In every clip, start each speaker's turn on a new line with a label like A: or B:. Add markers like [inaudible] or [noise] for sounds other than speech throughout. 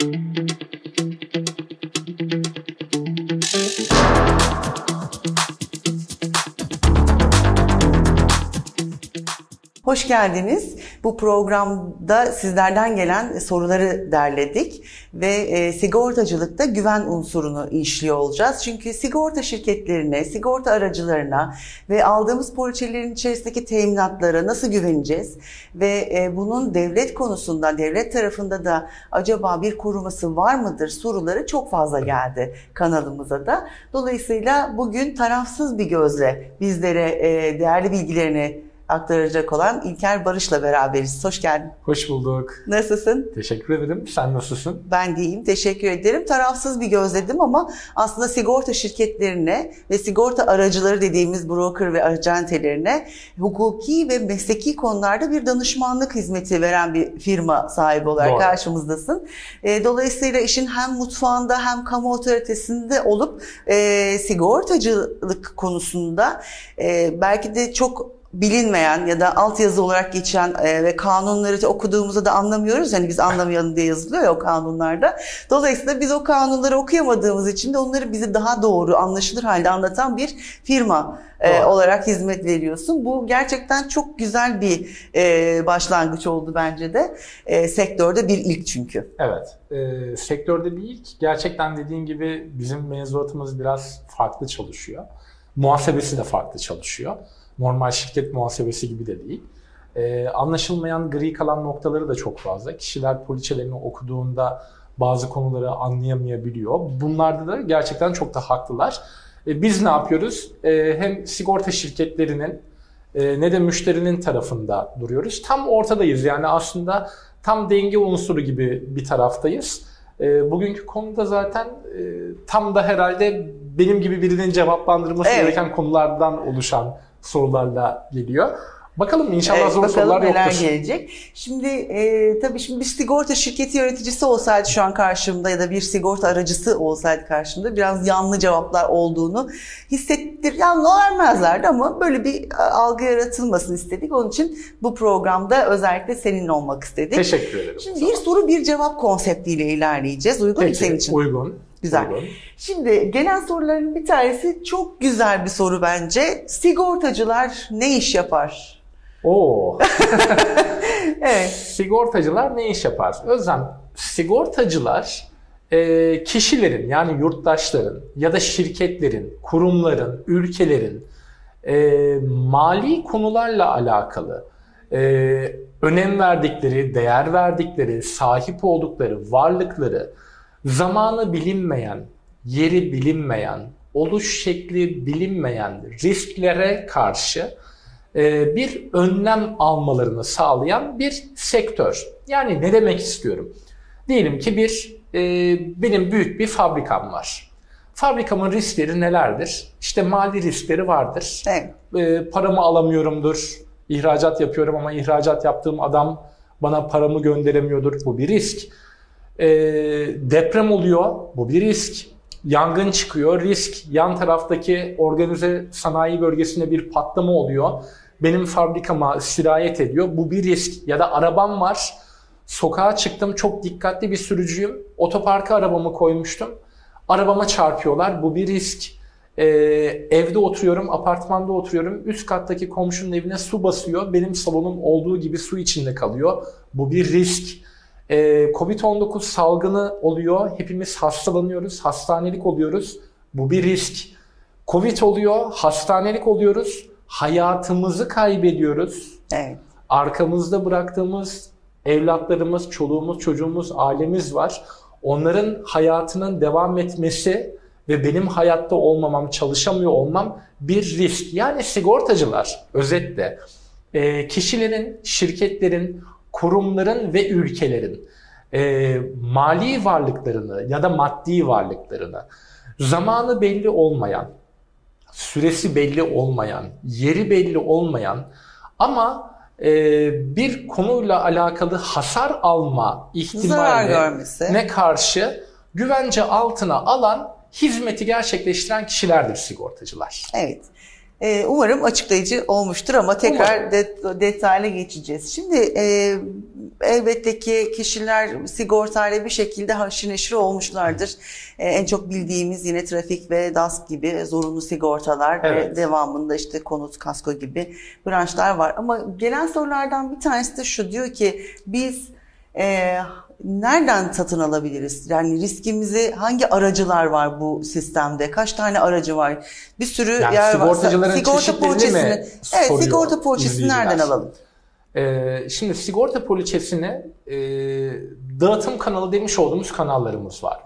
A: Hoş geldiniz. Bu programda sizlerden gelen soruları derledik ve e, sigortacılıkta güven unsurunu işliyor olacağız. Çünkü sigorta şirketlerine, sigorta aracılarına ve aldığımız poliçelerin içerisindeki teminatlara nasıl güveneceğiz ve e, bunun devlet konusunda, devlet tarafında da acaba bir koruması var mıdır soruları çok fazla geldi kanalımıza da. Dolayısıyla bugün tarafsız bir gözle bizlere e, değerli bilgilerini aktaracak olan İlker Barış'la beraberiz. Hoş geldin.
B: Hoş bulduk.
A: Nasılsın?
B: Teşekkür ederim. Sen nasılsın?
A: Ben de iyiyim. Teşekkür ederim. Tarafsız bir gözledim ama aslında sigorta şirketlerine ve sigorta aracıları dediğimiz broker ve acentelerine hukuki ve mesleki konularda bir danışmanlık hizmeti veren bir firma sahibi olarak
B: Doğru.
A: karşımızdasın. E, Dolayısıyla işin hem mutfağında hem kamu otoritesinde olup e, sigortacılık konusunda e, belki de çok bilinmeyen ya da altyazı olarak geçen e, ve kanunları okuduğumuzda da anlamıyoruz. Hani biz anlamayalım diye yazılıyor ya o kanunlarda. Dolayısıyla biz o kanunları okuyamadığımız için de onları bize daha doğru, anlaşılır halde anlatan bir firma e, olarak hizmet veriyorsun. Bu gerçekten çok güzel bir e, başlangıç oldu bence de. E, sektörde bir ilk çünkü.
B: Evet. Ee, sektörde bir ilk. Gerçekten dediğin gibi bizim mevzuatımız biraz farklı çalışıyor. Muhasebesi de farklı çalışıyor. Normal şirket muhasebesi gibi de değil. Ee, anlaşılmayan gri kalan noktaları da çok fazla. Kişiler poliçelerini okuduğunda bazı konuları anlayamayabiliyor. Bunlarda da gerçekten çok da haklılar. Ee, biz ne yapıyoruz? Ee, hem sigorta şirketlerinin e, ne de müşterinin tarafında duruyoruz. Tam ortadayız. Yani aslında tam denge unsuru gibi bir taraftayız. E, bugünkü konuda zaten e, tam da herhalde benim gibi birinin cevaplandırması
A: Evet.
B: gereken konulardan oluşan sorularla geliyor. Bakalım inşallah
A: Evet,
B: zor
A: bakalım
B: sorular
A: neler
B: yoktur.
A: gelecek. Şimdi e, tabii şimdi bir sigorta şirketi yöneticisi olsaydı şu an karşımda ya da bir sigorta aracısı olsaydı karşımda biraz yanlı cevaplar olduğunu hissettir. Yanlı vermezlerdi ama böyle bir e, algı yaratılmasını istedik. Onun için bu programda özellikle seninle olmak istedik.
B: Teşekkür ederim.
A: Şimdi bir soru bir cevap konseptiyle ilerleyeceğiz. Uygun mu
B: Peki,
A: senin için?
B: Uygun.
A: Güzel.
B: Uygun.
A: Şimdi gelen soruların bir tanesi çok güzel bir soru bence. Sigortacılar ne iş yapar?
B: Oo. [laughs]
A: Evet.
B: Sigortacılar ne iş yapar? Özlem, sigortacılar e, kişilerin yani yurttaşların ya da şirketlerin, kurumların, ülkelerin e, mali konularla alakalı e, önem verdikleri, değer verdikleri, sahip oldukları varlıkları zamanı bilinmeyen, yeri bilinmeyen, oluş şekli bilinmeyen risklere karşı e, bir önlem almalarını sağlayan bir sektör. Yani ne demek istiyorum? Diyelim ki bir e, benim büyük bir fabrikam var. Fabrikamın riskleri nelerdir? İşte mali riskleri vardır.
A: Evet.
B: E, paramı alamıyorumdur. İhracat yapıyorum ama ihracat yaptığım adam bana paramı gönderemiyordur. Bu bir risk. E, deprem oluyor. Bu bir risk. Yangın çıkıyor. Risk. Yan taraftaki organize sanayi bölgesinde bir patlama oluyor. Benim fabrikama sirayet ediyor. Bu bir risk. Ya da arabam var. Sokağa çıktım. Çok dikkatli bir sürücüyüm. Otoparka arabamı koymuştum. Arabama çarpıyorlar. Bu bir risk. Ee, evde oturuyorum, apartmanda oturuyorum. Üst kattaki komşunun evine su basıyor. Benim salonum olduğu gibi su içinde kalıyor. Bu bir risk. Ee, Covid-19 salgını oluyor. Hepimiz hastalanıyoruz, hastanelik oluyoruz. Bu bir risk. Covid oluyor, hastanelik oluyoruz. Hayatımızı kaybediyoruz.
A: Evet.
B: Arkamızda bıraktığımız evlatlarımız, çoluğumuz, çocuğumuz, ailemiz var. Onların hayatının devam etmesi ve benim hayatta olmamam, çalışamıyor olmam bir risk. Yani sigortacılar özetle e, kişilerin, şirketlerin, kurumların ve ülkelerin e, mali varlıklarını ya da maddi varlıklarını zamanı belli olmayan, süresi belli olmayan, yeri belli olmayan ama e, bir konuyla alakalı hasar alma ihtimaline karşı güvence altına alan hizmeti gerçekleştiren kişilerdir sigortacılar.
A: Evet. Ee, umarım açıklayıcı olmuştur ama tekrar de, detaylı geçeceğiz. Şimdi e, elbette ki kişiler sigortayla bir şekilde haşır neşir olmuşlardır. E, en çok bildiğimiz yine trafik ve DASK gibi zorunlu sigortalar
B: Evet.
A: ve devamında işte konut, kasko gibi branşlar var. Ama gelen sorulardan bir tanesi de şu diyor ki biz e, nereden satın alabiliriz? Yani riskimizi hangi aracılar var bu sistemde? Kaç tane aracı var? Bir sürü
B: Yani
A: yer var.
B: sigortacıların çeşitlerini mi
A: Evet,
B: soruyor
A: sigorta poliçesini nereden alalım?
B: Ee, şimdi sigorta poliçesini e, dağıtım kanalı demiş olduğumuz kanallarımız var.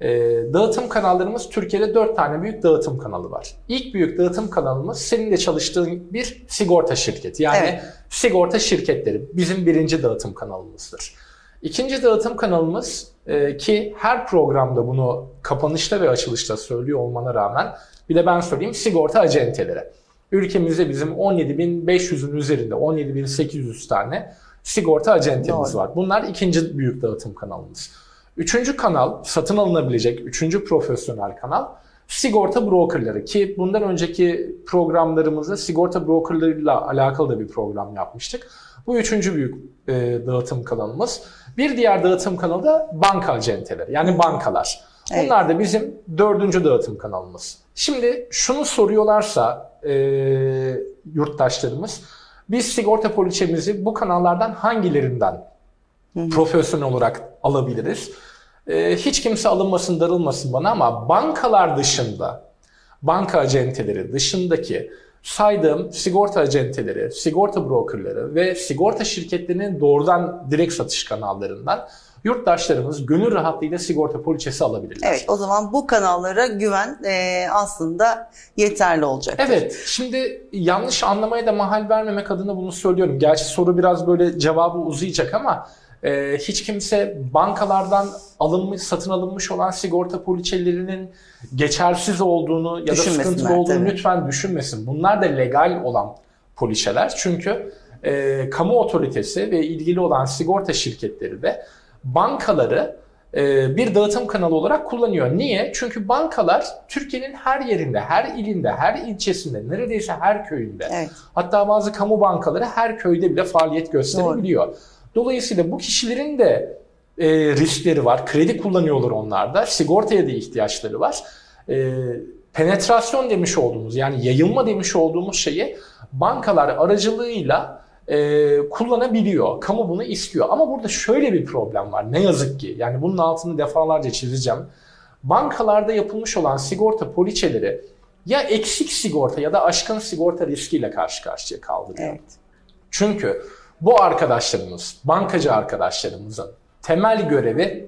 B: Ee, dağıtım kanallarımız Türkiye'de dört tane büyük dağıtım kanalı var. İlk büyük dağıtım kanalımız senin de çalıştığın bir sigorta şirketi. Yani
A: Evet.
B: sigorta şirketleri bizim birinci dağıtım kanalımızdır. İkinci dağıtım kanalımız e, ki her programda bunu kapanışta ve açılışta söylüyor olmana rağmen bir de ben söyleyeyim sigorta acenteleri. Ülkemizde bizim 17.500'ün üzerinde 17.800 tane sigorta acentemiz
A: Doğru.
B: var. Bunlar ikinci büyük dağıtım kanalımız. Üçüncü kanal, satın alınabilecek üçüncü profesyonel kanal sigorta brokerları ki bundan önceki programlarımızda sigorta brokerlarıyla alakalı da bir program yapmıştık. Bu üçüncü büyük e, dağıtım kanalımız. Bir diğer dağıtım kanalı da banka acenteleri yani bankalar.
A: Evet.
B: Bunlar da bizim dördüncü dağıtım kanalımız. Şimdi şunu soruyorlarsa e, yurttaşlarımız biz sigorta poliçemizi bu kanallardan hangilerinden profesyonel olarak alabiliriz? E, hiç kimse alınmasın darılmasın bana ama bankalar dışında banka acenteleri dışındaki saydığım sigorta acenteleri, sigorta brokerları ve sigorta şirketlerinin doğrudan direkt satış kanallarından yurttaşlarımız gönül rahatlığıyla sigorta poliçesi alabilirler.
A: Evet, o zaman bu kanallara güven e, aslında yeterli olacak.
B: Evet, şimdi yanlış anlamaya da mahal vermemek adına bunu söylüyorum. Gerçi soru biraz böyle cevabı uzayacak ama e, hiç kimse bankalardan alınmış, satın alınmış olan sigorta poliçelerinin geçersiz olduğunu ya da sıkıntılı olduğunu
A: tabii.
B: lütfen düşünmesin. Bunlar da legal olan poliçeler. Çünkü e, kamu otoritesi ve ilgili olan sigorta şirketleri de bankaları e, bir dağıtım kanalı olarak kullanıyor. Niye? Çünkü bankalar Türkiye'nin her yerinde, her ilinde, her ilçesinde, neredeyse her köyünde,
A: Evet.
B: hatta bazı kamu bankaları her köyde bile faaliyet gösterebiliyor. Dolayısıyla bu kişilerin de e, riskleri var. Kredi kullanıyorlar onlar da. Sigortaya da ihtiyaçları var. E, penetrasyon demiş olduğumuz yani yayılma demiş olduğumuz şeyi bankalar aracılığıyla e, kullanabiliyor. Kamu bunu istiyor. Ama burada şöyle bir problem var. Ne yazık ki. Yani bunun altını defalarca çizeceğim. Bankalarda yapılmış olan sigorta poliçeleri ya eksik sigorta ya da aşkın sigorta riskiyle karşı karşıya kaldırıyor.
A: Evet.
B: Çünkü bu arkadaşlarımız, bankacı arkadaşlarımızın temel görevi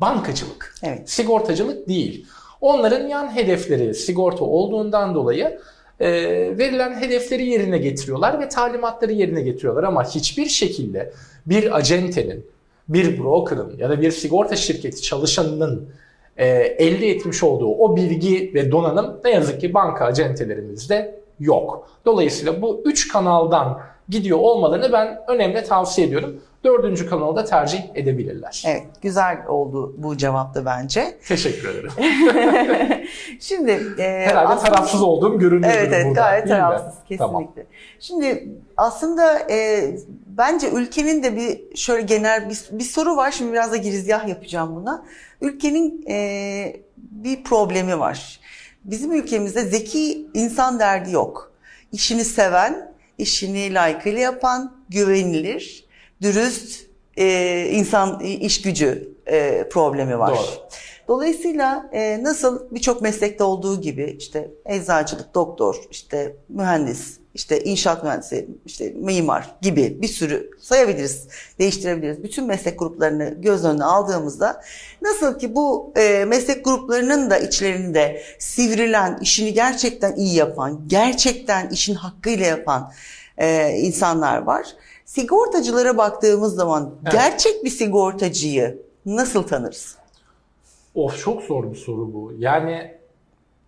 B: bankacılık.
A: Evet.
B: Sigortacılık değil. Onların yan hedefleri sigorta olduğundan dolayı e, verilen hedefleri yerine getiriyorlar ve talimatları yerine getiriyorlar ama hiçbir şekilde bir acentenin, bir broker'ın ya da bir sigorta şirketi çalışanının e, elde etmiş olduğu o bilgi ve donanım ne yazık ki banka acentelerimizde yok. Dolayısıyla bu üç kanaldan gidiyor olmalarını ben önemli tavsiye ediyorum. Dördüncü kanalı da tercih edebilirler.
A: Evet, güzel oldu bu cevapta bence.
B: Teşekkür ederim. [laughs]
A: Şimdi e,
B: Herhalde
A: aslında-
B: tarafsız olduğum görünüyor
A: Evet evet
B: burada.
A: gayet
B: değil mi?
A: tarafsız kesinlikle.
B: Tamam.
A: Şimdi aslında e, bence ülkenin de bir şöyle genel bir, bir soru var. Şimdi biraz da girizgah yapacağım buna. Ülkenin e, bir problemi var. Bizim ülkemizde zeki insan derdi yok. İşini seven, işini layıkıyla yapan, güvenilir, dürüst e, insan iş gücü e, problemi var.
B: Doğru.
A: Dolayısıyla e, nasıl birçok meslekte olduğu gibi işte eczacılık, doktor, işte mühendis, işte inşaat mühendisi, işte mimar gibi bir sürü sayabiliriz, değiştirebiliriz. Bütün meslek gruplarını göz önüne aldığımızda nasıl ki bu e, meslek gruplarının da içlerinde sivrilen, işini gerçekten iyi yapan, gerçekten işin hakkıyla yapan e, insanlar var. Sigortacılara baktığımız zaman
B: Evet.
A: gerçek bir sigortacıyı nasıl tanırız?
B: Of çok zor bir soru bu. Yani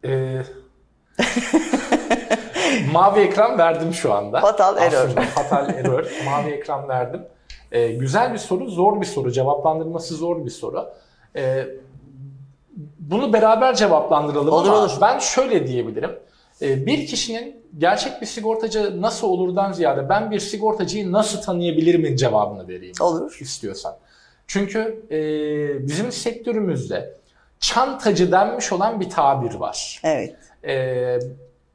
B: e, [laughs] mavi ekran verdim şu anda.
A: Fatal error.
B: Aslında fatal error. Mavi ekran verdim. E, güzel bir soru, zor bir soru. Cevaplandırması zor bir soru. E, bunu beraber cevaplandıralım
A: Olur,
B: ama
A: olur.
B: ben şöyle diyebilirim. E, bir kişinin gerçek bir sigortacı nasıl olurdan ziyade ben bir sigortacıyı nasıl tanıyabilirimin cevabını vereyim
A: Olur.
B: istiyorsan. Çünkü e, bizim sektörümüzde çantacı denmiş olan bir tabir var.
A: Evet.
B: E,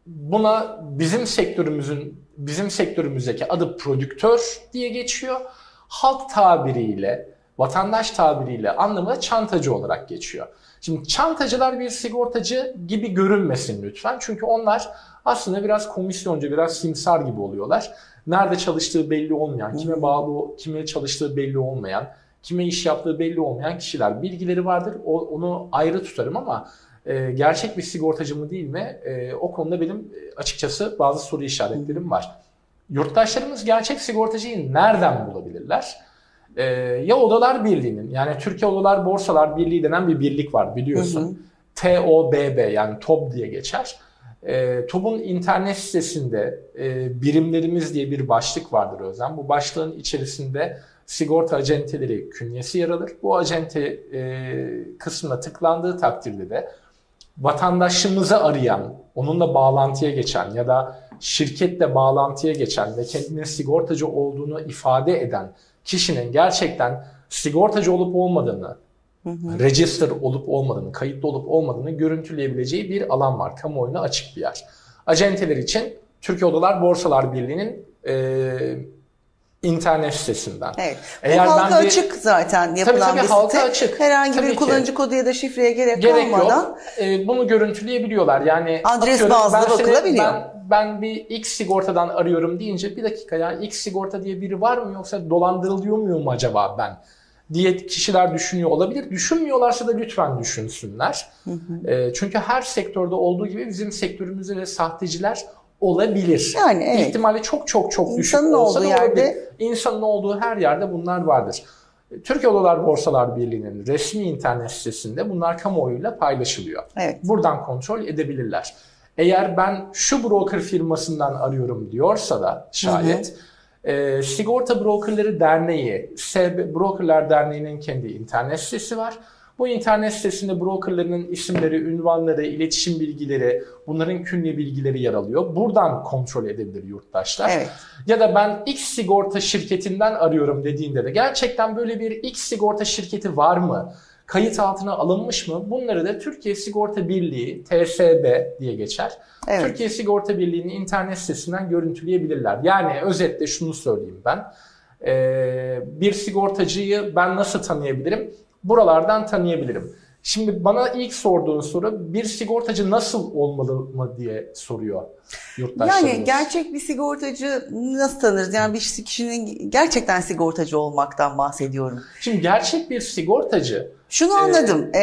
B: buna bizim sektörümüzün bizim sektörümüzdeki adı prodüktör diye geçiyor. Halk tabiriyle, vatandaş tabiriyle anlamı da çantacı olarak geçiyor. Şimdi çantacılar bir sigortacı gibi görünmesin lütfen. Çünkü onlar aslında biraz komisyoncu, biraz simsar gibi oluyorlar. Nerede çalıştığı belli olmayan, kime bağlı, kime çalıştığı belli olmayan, kime iş yaptığı belli olmayan kişiler. Bilgileri vardır, o, onu ayrı tutarım ama e, gerçek bir sigortacı mı değil mi? E, o konuda benim e, açıkçası bazı soru işaretlerim var. Yurttaşlarımız gerçek sigortacıyı nereden bulabilirler? Ee, ya Odalar Birliği'nin yani Türkiye Odalar Borsalar Birliği denen bir birlik var biliyorsun. TOBB yani TOB diye geçer. Ee, TOB'un internet sitesinde e, birimlerimiz diye bir başlık vardır Özlem. Bu başlığın içerisinde sigorta acenteleri künyesi yer alır. Bu acente e, kısmına tıklandığı takdirde de vatandaşımızı arayan, onunla bağlantıya geçen ya da şirketle bağlantıya geçen ve kendine sigortacı olduğunu ifade eden kişinin gerçekten sigortacı olup olmadığını, register olup olmadığını, kayıtlı olup olmadığını görüntüleyebileceği bir alan var. Kamuoyuna açık bir yer. Acenteler için Türkiye Odalar Borsalar Birliği'nin e, internet sitesinden.
A: Evet.
B: Eğer
A: Bu halka
B: ben bir-
A: açık zaten yapılan
B: tabii,
A: bir site.
B: halka açık.
A: Herhangi
B: Tabii
A: bir
B: ki.
A: kullanıcı kodu ya da şifreye gerek,
B: Gerek
A: kalmadan
B: yok. E, bunu görüntüleyebiliyorlar. Yani
A: Adres bazlı
B: ben seni-
A: bakılabiliyor.
B: Ben, ben bir X sigortadan arıyorum deyince bir dakika ya X sigorta diye biri var mı yoksa dolandırılıyor muyum acaba ben? diye kişiler düşünüyor olabilir. Düşünmüyorlarsa da lütfen düşünsünler. E, çünkü her sektörde olduğu gibi bizim sektörümüzde de sahteciler olabilir.
A: Yani evet.
B: İhtimali çok çok çok düşük
A: İnsanın
B: olsa
A: olduğu
B: da olabilir.
A: yerde-
B: İnsanın olduğu her yerde bunlar vardır. Türkiye Odalar Borsalar Birliği'nin resmi internet sitesinde bunlar kamuoyuyla paylaşılıyor.
A: Evet.
B: Buradan kontrol edebilirler. Eğer ben şu broker firmasından arıyorum diyorsa da şayet e, Sigorta Brokerları Derneği, SB Brokerlar Derneği'nin kendi internet sitesi var. Bu internet sitesinde brokerlarının isimleri, ünvanları, iletişim bilgileri, bunların künye bilgileri yer alıyor. Buradan kontrol edebilir yurttaşlar.
A: Evet.
B: Ya da ben X sigorta şirketinden arıyorum dediğinde de gerçekten böyle bir X sigorta şirketi var mı? Kayıt altına alınmış mı? Bunları da Türkiye Sigorta Birliği, TSB diye geçer.
A: Evet.
B: Türkiye Sigorta Birliği'nin internet sitesinden görüntüleyebilirler. Yani özetle şunu söyleyeyim ben. Ee, bir sigortacıyı ben nasıl tanıyabilirim? Buralardan tanıyabilirim. Şimdi bana ilk sorduğun soru bir sigortacı nasıl olmalı mı diye soruyor yurttaşlarımız.
A: Yani gerçek bir sigortacı nasıl tanırız? Yani bir kişinin gerçekten sigortacı olmaktan bahsediyorum.
B: Şimdi gerçek bir sigortacı
A: Şunu anladım. Ee,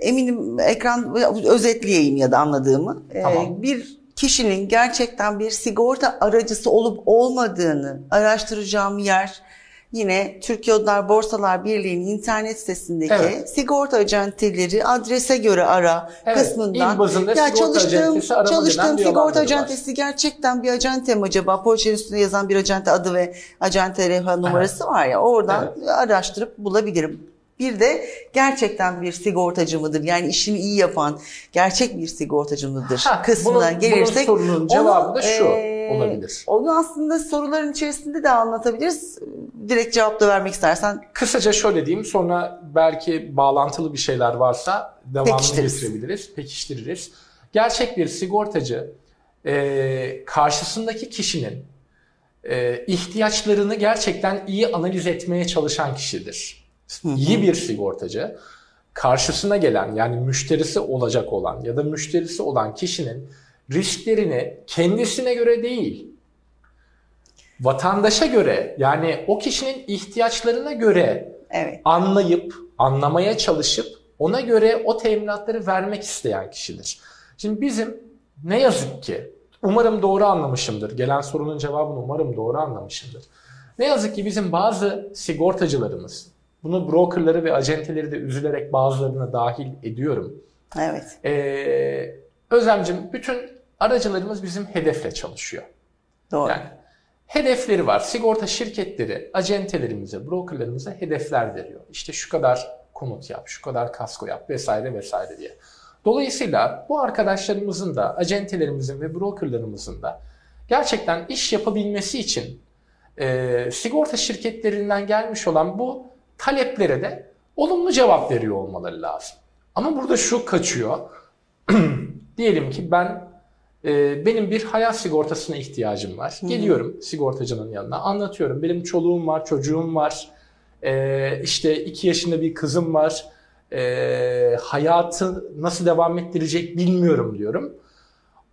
A: eminim ekran özetleyeyim ya da anladığımı. Ee,
B: Tamam.
A: bir kişinin gerçekten bir sigorta aracısı olup olmadığını araştıracağım yer yine Türkiye Odalar Borsalar Birliği'nin internet sitesindeki
B: Evet.
A: sigorta acenteleri adrese göre ara
B: Evet,
A: kısmından ya çalıştığım çalıştığım sigorta acentesi gerçekten bir acente mi acaba? Poğaçanın üstünde yazan bir acente adı ve acente levha numarası var ya oradan araştırıp bulabilirim. Bir de gerçekten bir sigortacı mıdır? Yani işini iyi yapan gerçek bir sigortacı mıdır?
B: Ha,
A: kısmına
B: bunun- bunun
A: gelirsek
B: sorunun cevabı da şu
A: eee,
B: olabilir.
A: Onu aslında soruların içerisinde de anlatabiliriz. Direkt cevap da vermek istersen
B: Kısaca şöyle diyeyim sonra belki bağlantılı bir şeyler varsa devamını
A: Pekiştiririz.
B: getirebiliriz, pekiştiririz. Gerçek bir sigortacı e, karşısındaki kişinin e, ihtiyaçlarını gerçekten iyi analiz etmeye çalışan kişidir. İyi bir sigortacı karşısına gelen yani müşterisi olacak olan ya da müşterisi olan kişinin risklerini kendisine göre değil vatandaşa göre yani o kişinin ihtiyaçlarına göre
A: evet.
B: anlayıp, anlamaya çalışıp ona göre o teminatları vermek isteyen kişidir. Şimdi bizim ne yazık ki, umarım doğru anlamışımdır. Gelen sorunun cevabını umarım doğru anlamışımdır. Ne yazık ki bizim bazı sigortacılarımız, bunu brokerları ve acenteleri de üzülerek bazılarına dahil ediyorum.
A: Evet.
B: Ee, Özlemcim bütün aracılarımız bizim hedefle çalışıyor.
A: Doğru.
B: Yani hedefleri var. Sigorta şirketleri acentelerimize, brokerlarımıza hedefler veriyor. İşte şu kadar konut yap, şu kadar kasko yap vesaire vesaire diye. Dolayısıyla bu arkadaşlarımızın da, acentelerimizin ve brokerlarımızın da gerçekten iş yapabilmesi için e, sigorta şirketlerinden gelmiş olan bu taleplere de olumlu cevap veriyor olmaları lazım. Ama burada şu kaçıyor. [clears throat] Diyelim ki ben e, benim bir hayat sigortasına ihtiyacım var.
A: Hı.
B: Geliyorum sigortacının yanına anlatıyorum. Benim çoluğum var, çocuğum var. E, işte iki yaşında bir kızım var. E, hayatı nasıl devam ettirecek bilmiyorum diyorum.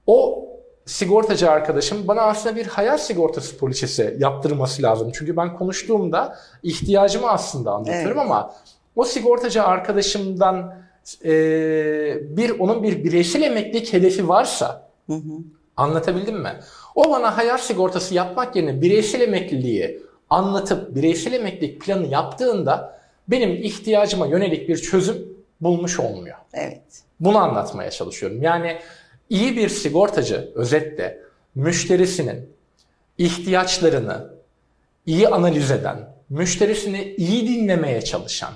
B: O sigortacı arkadaşım bana aslında bir hayat sigortası poliçesi yaptırması lazım. Çünkü ben konuştuğumda ihtiyacımı aslında anlatıyorum
A: Evet.
B: ama o sigortacı arkadaşımdan e, bir onun bir bireysel emeklilik hedefi varsa
A: Hı hı.
B: Anlatabildim mi? O bana hayat sigortası yapmak yerine bireysel emekliliği anlatıp bireysel emeklilik planı yaptığında benim ihtiyacıma yönelik bir çözüm bulmuş olmuyor.
A: Evet.
B: Bunu anlatmaya çalışıyorum. Yani iyi bir sigortacı özetle müşterisinin ihtiyaçlarını iyi analiz eden, müşterisini iyi dinlemeye çalışan,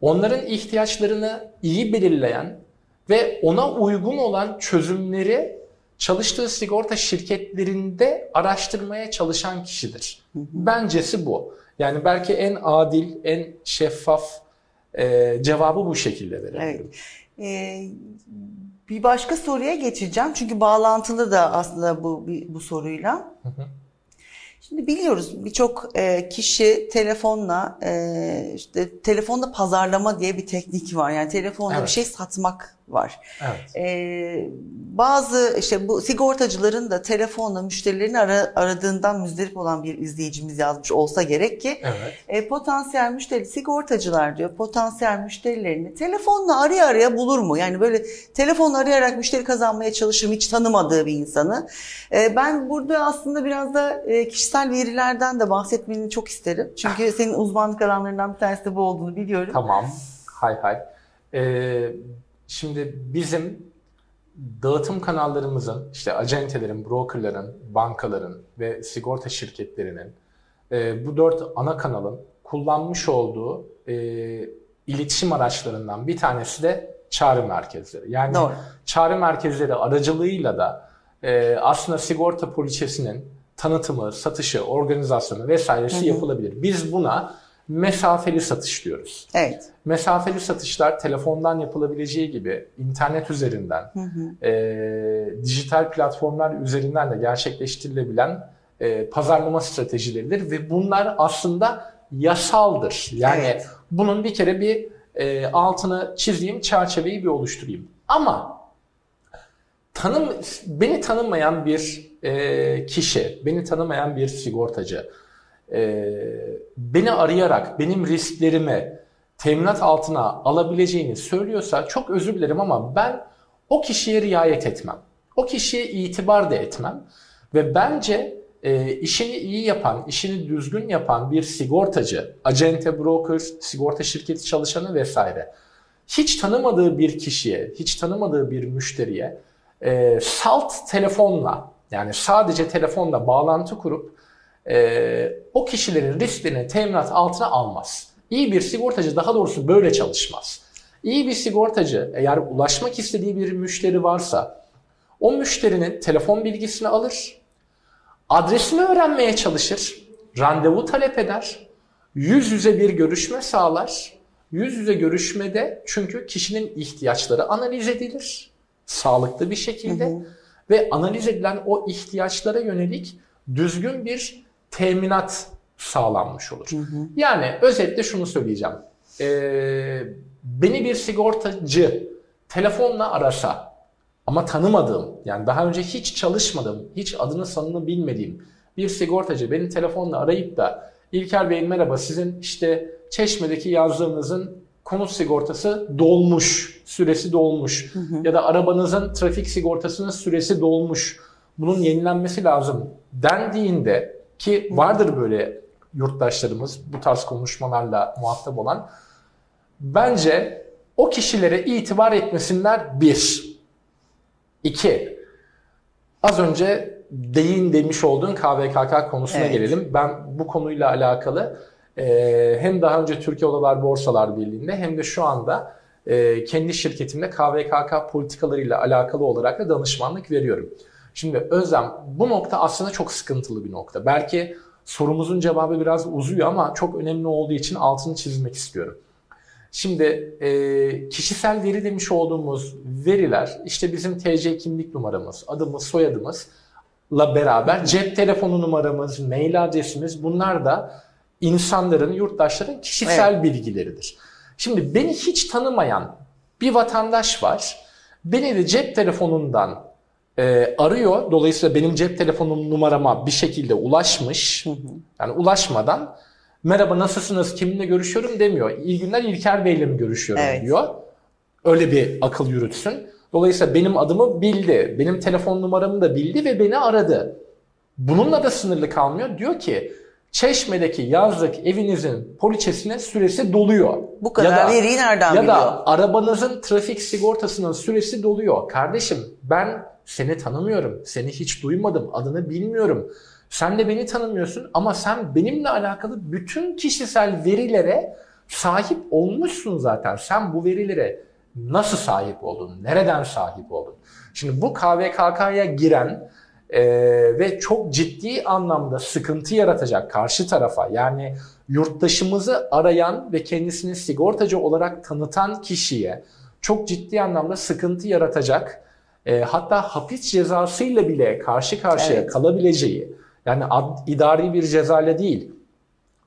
B: onların ihtiyaçlarını iyi belirleyen ve ona uygun olan çözümleri çalıştığı sigorta şirketlerinde araştırmaya çalışan kişidir. Bencesi bu. Yani belki en adil, en şeffaf e, cevabı bu şekilde verebilirim.
A: Evet. Ee, bir başka soruya geçeceğim. Çünkü bağlantılı da aslında bu bu soruyla.
B: Hı hı.
A: Şimdi biliyoruz birçok e, kişi telefonla e, işte telefonda pazarlama diye bir teknik var. Yani telefonda
B: Evet.
A: bir şey satmak var.
B: Evet.
A: E, bazı işte bu sigortacıların da telefonla müşterilerini ara- aradığından müzdarip olan bir izleyicimiz yazmış olsa gerek ki
B: Evet.
A: e, potansiyel müşteri sigortacılar diyor potansiyel müşterilerini telefonla araya araya bulur mu? Yani böyle telefonla arayarak müşteri kazanmaya çalışır mı hiç tanımadığı bir insanı? E, ben burada aslında biraz da e, kişisel verilerden de bahsetmeni çok isterim. Çünkü senin uzmanlık alanlarından bir tanesi de bu olduğunu biliyorum.
B: Tamam. Hay hay. Ee, şimdi bizim dağıtım kanallarımızın, işte acentelerin, brokerların, bankaların ve sigorta şirketlerinin e, bu dört ana kanalın kullanmış olduğu e, iletişim araçlarından bir tanesi de çağrı merkezleri. Yani
A: Doğru.
B: çağrı merkezleri aracılığıyla da e, aslında sigorta poliçesinin tanıtımı, satışı, organizasyonu vesairesi
A: Hı hı.
B: yapılabilir. Biz buna mesafeli satış diyoruz.
A: Evet.
B: Mesafeli satışlar telefondan yapılabileceği gibi internet üzerinden,
A: Hı hı.
B: e, dijital platformlar üzerinden de gerçekleştirilebilen e, pazarlama stratejileridir ve bunlar aslında yasaldır. Yani
A: Evet.
B: bunun bir kere bir e, altını çizeyim, çerçeveyi bir oluşturayım. Ama tanım beni tanımayan bir e, kişi, beni tanımayan bir sigortacı, e, beni arayarak benim risklerimi teminat altına alabileceğini söylüyorsa çok özür dilerim ama ben o kişiye riayet etmem. O kişiye itibar da etmem. Ve bence e, işini iyi yapan, işini düzgün yapan bir sigortacı, acente, broker, sigorta şirketi çalışanı vesaire hiç tanımadığı bir kişiye, hiç tanımadığı bir müşteriye e, salt telefonla yani sadece telefonla bağlantı kurup e, o kişilerin risklerini teminat altına almaz. İyi bir sigortacı daha doğrusu böyle çalışmaz. İyi bir sigortacı eğer ulaşmak istediği bir müşteri varsa o müşterinin telefon bilgisini alır, adresini öğrenmeye çalışır, randevu talep eder, yüz yüze bir görüşme sağlar. Yüz yüze görüşmede çünkü kişinin ihtiyaçları analiz edilir sağlıklı bir şekilde
A: Hı hı.
B: ve analiz edilen o ihtiyaçlara yönelik düzgün bir teminat sağlanmış olur.
A: Hı hı.
B: Yani özetle şunu söyleyeceğim. Ee, beni bir sigortacı telefonla arasa ama tanımadığım yani daha önce hiç çalışmadığım, hiç adını sanını bilmediğim bir sigortacı beni telefonla arayıp da İlker Bey merhaba sizin işte Çeşme'deki yazdığınızın konut sigortası dolmuş, süresi dolmuş ya da arabanızın trafik sigortasının süresi dolmuş. Bunun yenilenmesi lazım dendiğinde ki vardır böyle yurttaşlarımız bu tarz konuşmalarla muhatap olan bence o kişilere itibar etmesinler bir. İki, az önce değin demiş olduğun KVKK konusuna
A: Evet.
B: gelelim. Ben bu konuyla alakalı e, hem daha önce Türkiye Odalar Borsalar Birliği'nde hem de şu anda e, kendi şirketimde KVKK politikalarıyla alakalı olarak da danışmanlık veriyorum. Şimdi Özlem bu nokta aslında çok sıkıntılı bir nokta. Belki sorumuzun cevabı biraz uzuyor ama çok önemli olduğu için altını çizmek istiyorum. Şimdi e, kişisel veri demiş olduğumuz veriler işte bizim TC kimlik numaramız, adımız, soyadımızla beraber cep telefonu numaramız, mail adresimiz bunlar da insanların, yurttaşların kişisel bilgileridir. Şimdi beni hiç tanımayan bir vatandaş var. Beni de cep telefonundan e, arıyor. Dolayısıyla benim cep telefonum numarama bir şekilde ulaşmış. Yani ulaşmadan merhaba nasılsınız, kiminle görüşüyorum demiyor. İyi günler İlker Bey'le mi görüşüyorum
A: Evet.
B: diyor. Öyle bir akıl yürütsün. Dolayısıyla benim adımı bildi, benim telefon numaramı da bildi ve beni aradı. Bununla da sınırlı kalmıyor. Diyor ki Çeşme'deki yazlık evinizin poliçesine süresi doluyor.
A: Bu kadar
B: Ya da-
A: veriyi nereden
B: ya
A: biliyor?
B: da arabanızın trafik sigortasının süresi doluyor. Kardeşim ben seni tanımıyorum. Seni hiç duymadım. Adını bilmiyorum. Sen de beni tanımıyorsun ama sen benimle alakalı bütün kişisel verilere sahip olmuşsun zaten. Sen bu verilere nasıl sahip oldun? Nereden sahip oldun? Şimdi bu KVKK'ya giren e, ve çok ciddi anlamda sıkıntı yaratacak karşı tarafa yani yurttaşımızı arayan ve kendisini sigortacı olarak tanıtan kişiye çok ciddi anlamda sıkıntı yaratacak e, hatta hapis cezasıyla bile karşı karşıya
A: Evet.
B: kalabileceği yani ad, idari bir cezayla değil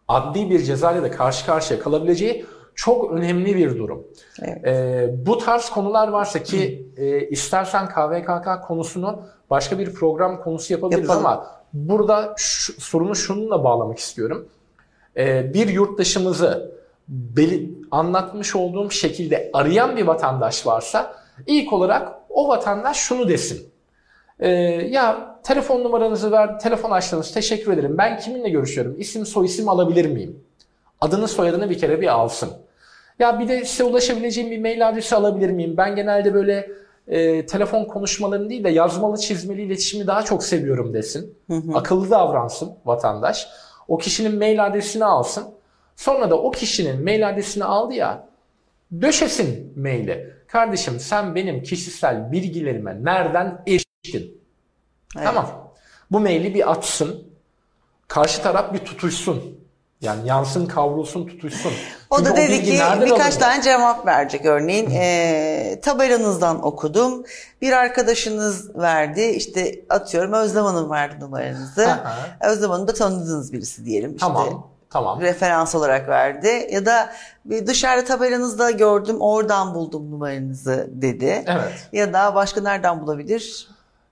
B: adli bir cezayla da karşı karşıya kalabileceği çok önemli bir durum.
A: Evet.
B: Ee, bu tarz konular varsa ki e, istersen KVKK konusunu başka bir program konusu yapabiliriz
A: Yapalım.
B: ama burada şu, sorunu şununla bağlamak istiyorum. Ee, bir yurttaşımızı beli, anlatmış olduğum şekilde arayan bir vatandaş varsa ilk olarak o vatandaş şunu desin. Ee, ya telefon numaranızı ver, telefon açtınız, teşekkür ederim. Ben kiminle görüşüyorum? İsim soyisim alabilir miyim? Adını soyadını bir kere bir alsın. Ya bir de size ulaşabileceğim bir mail adresi alabilir miyim? Ben genelde böyle e, telefon konuşmalarını değil de yazmalı çizmeli iletişimi daha çok seviyorum desin. Akıllı davransın vatandaş. O kişinin mail adresini alsın. Sonra da o kişinin mail adresini aldı ya döşesin maili. Kardeşim sen benim kişisel bilgilerime nereden eriştin?
A: Evet.
B: Tamam. Bu maili bir atsın. Karşı taraf bir tutuşsun. Yani yansın, kavrulsun, tutuşsun.
A: O
B: Çünkü
A: da dedi
B: bilgi
A: ki birkaç
B: alındı?
A: tane cevap verecek örneğin. E, tabelanızdan okudum. Bir arkadaşınız verdi. İşte atıyorum Özlem Hanım verdi numaranızı.
B: Aha.
A: Özlem Hanım da tanıdığınız birisi diyelim. İşte
B: Tamam, tamam.
A: referans olarak verdi. Ya da bir dışarıda tabelanızda gördüm oradan buldum numaranızı dedi.
B: Evet.
A: Ya da başka nereden bulabilir?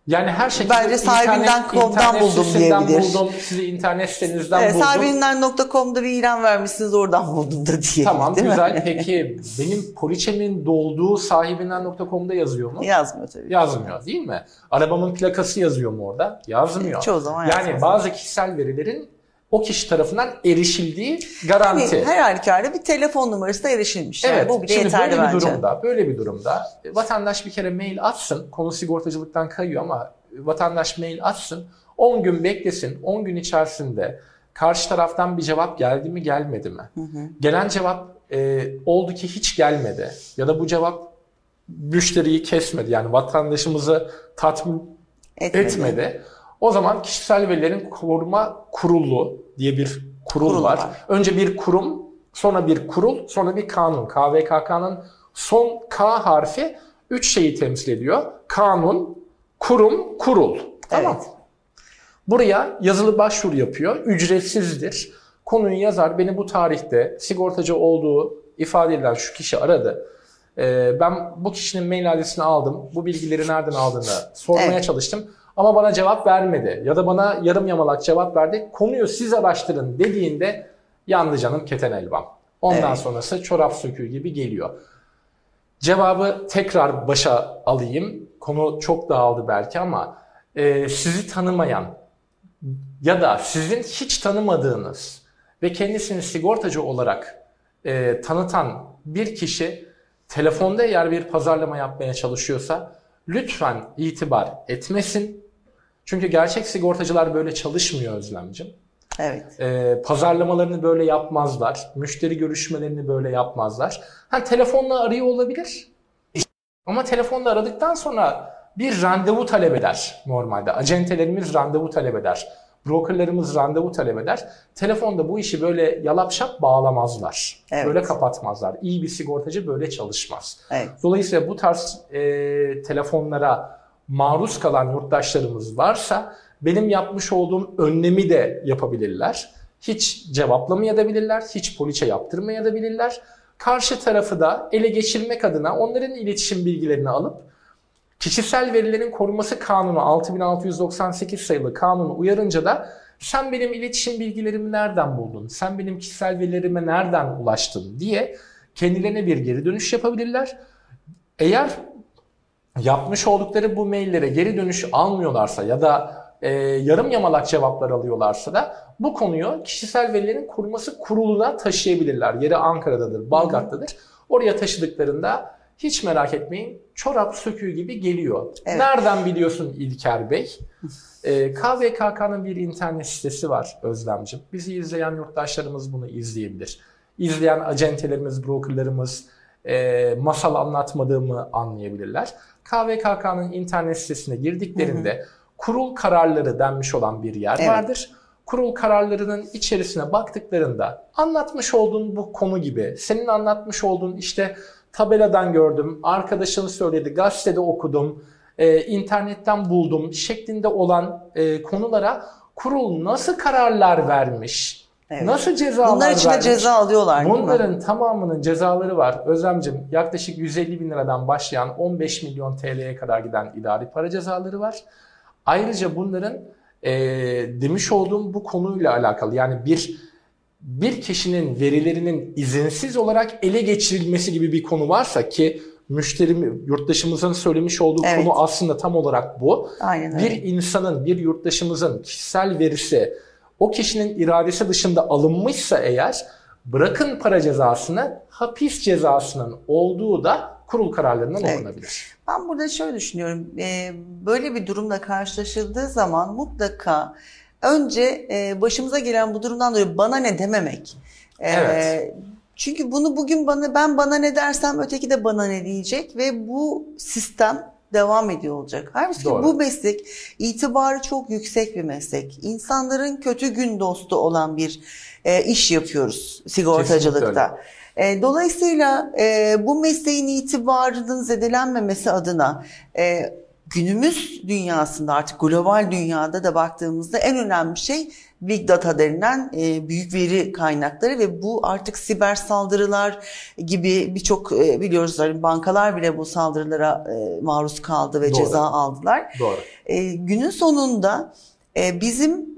B: Yani her şekilde
A: Bence sahibinden
B: internet-
A: buldum diyebilir.
B: buldum, sizi internet sitenizden
A: Evet,
B: buldum.
A: sahibinden.com'da bir ilan vermişsiniz oradan buldum da diye.
B: Tamam
A: değil mi?
B: güzel. Peki benim poliçemin dolduğu sahibinden.com'da yazıyor mu?
A: Yazmıyor tabii.
B: Yazmıyor değil mi? Arabamın plakası yazıyor mu orada? Yazmıyor.
A: Çoğu zaman
B: Yani bazı kişisel verilerin o kişi tarafından erişildiği garanti.
A: Yani her halükarda bir telefon numarası da erişilmiş. Yani
B: Evet.
A: bu bile
B: şimdi
A: yeterli
B: böyle bir
A: bence.
B: durumda, böyle bir durumda e, vatandaş bir kere mail atsın. Konu sigortacılıktan kayıyor ama e, vatandaş mail atsın. 10 gün beklesin. 10 gün içerisinde karşı taraftan bir cevap geldi mi gelmedi mi? Gelen cevap e, oldu ki hiç gelmedi ya da bu cevap müşteriyi kesmedi. Yani vatandaşımızı tatmin
A: Etmedi.
B: etmedi. O zaman kişisel verilerin koruma kurulu diye bir kurul,
A: Kurul
B: var.
A: var.
B: Önce bir kurum, sonra bir kurul, sonra bir kanun. KVKK'nın son K harfi üç şeyi temsil ediyor. Kanun, kurum, kurul. Tamam.
A: Evet.
B: Buraya yazılı başvuru yapıyor. Ücretsizdir. Konuyu yazar. Beni bu tarihte sigortacı olduğu ifade edilen şu kişi aradı. Ee, ben bu kişinin mail adresini aldım. Bu bilgileri nereden aldığını sormaya
A: Evet.
B: çalıştım. Ama bana cevap vermedi. Ya da bana yarım yamalak cevap verdi. Konuyu siz araştırın dediğinde yandı canım keten elbam. Ondan
A: Evet.
B: sonrası çorap söküğü gibi geliyor. Cevabı tekrar başa alayım. Konu çok dağıldı belki ama e, sizi tanımayan ya da sizin hiç tanımadığınız ve kendisini sigortacı olarak e, tanıtan bir kişi telefonda eğer bir pazarlama yapmaya çalışıyorsa lütfen itibar etmesin. Çünkü gerçek sigortacılar böyle çalışmıyor Özlemciğim.
A: Evet.
B: E, pazarlamalarını böyle yapmazlar. Müşteri görüşmelerini böyle yapmazlar. Ha telefonla arıyor olabilir. Ama telefonla aradıktan sonra bir randevu talep eder normalde. Acentelerimiz randevu talep eder. Brokerlarımız randevu talep eder. Telefonda bu işi böyle yalap şap bağlamazlar.
A: Evet.
B: Böyle kapatmazlar. İyi bir sigortacı böyle çalışmaz.
A: Evet.
B: Dolayısıyla bu tarz e, telefonlara maruz kalan yurttaşlarımız varsa benim yapmış olduğum önlemi de yapabilirler. Hiç cevaplamayabilirler, hiç poliçe yaptırmayabilirler. Karşı tarafı da ele geçirmek adına onların iletişim bilgilerini alıp Kişisel Verilerin Korunması Kanunu 6698 sayılı kanunu uyarınca da sen benim iletişim bilgilerimi nereden buldun? Sen benim kişisel verilerime nereden ulaştın diye kendilerine bir geri dönüş yapabilirler. Eğer yapmış oldukları bu maillere geri dönüş almıyorlarsa ya da e, yarım yamalak cevaplar alıyorlarsa da bu konuyu kişisel verilerin korunması kuruluna taşıyabilirler. Yeri Ankara'dadır, Balgat'tadır. Oraya taşıdıklarında hiç merak etmeyin çorap söküğü gibi geliyor.
A: Evet.
B: Nereden biliyorsun İlker Bey? Ee, KVKK'nın bir internet sitesi var Özlemcim. Bizi izleyen yurttaşlarımız bunu izleyebilir. İzleyen acentelerimiz, brokerlarımız e, masal anlatmadığımı anlayabilirler. KVKK'nın internet sitesine girdiklerinde kurul kararları denmiş olan bir yer
A: Evet.
B: vardır. Kurul kararlarının içerisine baktıklarında anlatmış olduğun bu konu gibi, senin anlatmış olduğun işte tabeladan gördüm, arkadaşın söyledi, gazetede okudum, e, internetten buldum şeklinde olan e, konulara kurul nasıl kararlar vermiş,
A: Evet.
B: nasıl cezalar
A: Bunlar için de ceza alıyorlar değil mi?
B: Bunların tamamının cezaları var. Özlemcim yaklaşık 150 bin liradan başlayan 15 milyon TL'ye kadar giden idari para cezaları var. Ayrıca bunların e, demiş olduğum bu konuyla alakalı yani bir bir kişinin verilerinin izinsiz olarak ele geçirilmesi gibi bir konu varsa ki müşteri yurttaşımızın söylemiş olduğu
A: Evet.
B: konu aslında tam olarak bu.
A: Aynen öyle.
B: Bir insanın, bir yurttaşımızın kişisel verisi o kişinin iradesi dışında alınmışsa eğer bırakın para cezasını hapis cezasının olduğu da kurul kararlarından
A: Evet.
B: okunabilir.
A: Ben burada şöyle düşünüyorum. e, Böyle bir durumla karşılaşıldığı zaman mutlaka önce e, başımıza gelen bu durumdan dolayı bana ne dememek. E,
B: Evet.
A: Çünkü bunu bugün bana ben bana ne dersem öteki de bana ne diyecek ve bu sistem devam ediyor olacak. Halbuki
B: Doğru.
A: bu meslek itibarı çok yüksek bir meslek. İnsanların kötü gün dostu olan bir e, iş yapıyoruz sigortacılıkta. E, dolayısıyla e, bu mesleğin itibarının zedelenmemesi adına e, günümüz dünyasında artık global dünyada da baktığımızda en önemli şey Big Data denilen e, büyük veri kaynakları ve bu artık siber saldırılar gibi birçok e, biliyoruz hani bankalar bile bu saldırılara e, maruz kaldı ve
B: Doğru.
A: ceza aldılar.
B: Doğru.
A: E, günün sonunda e, bizim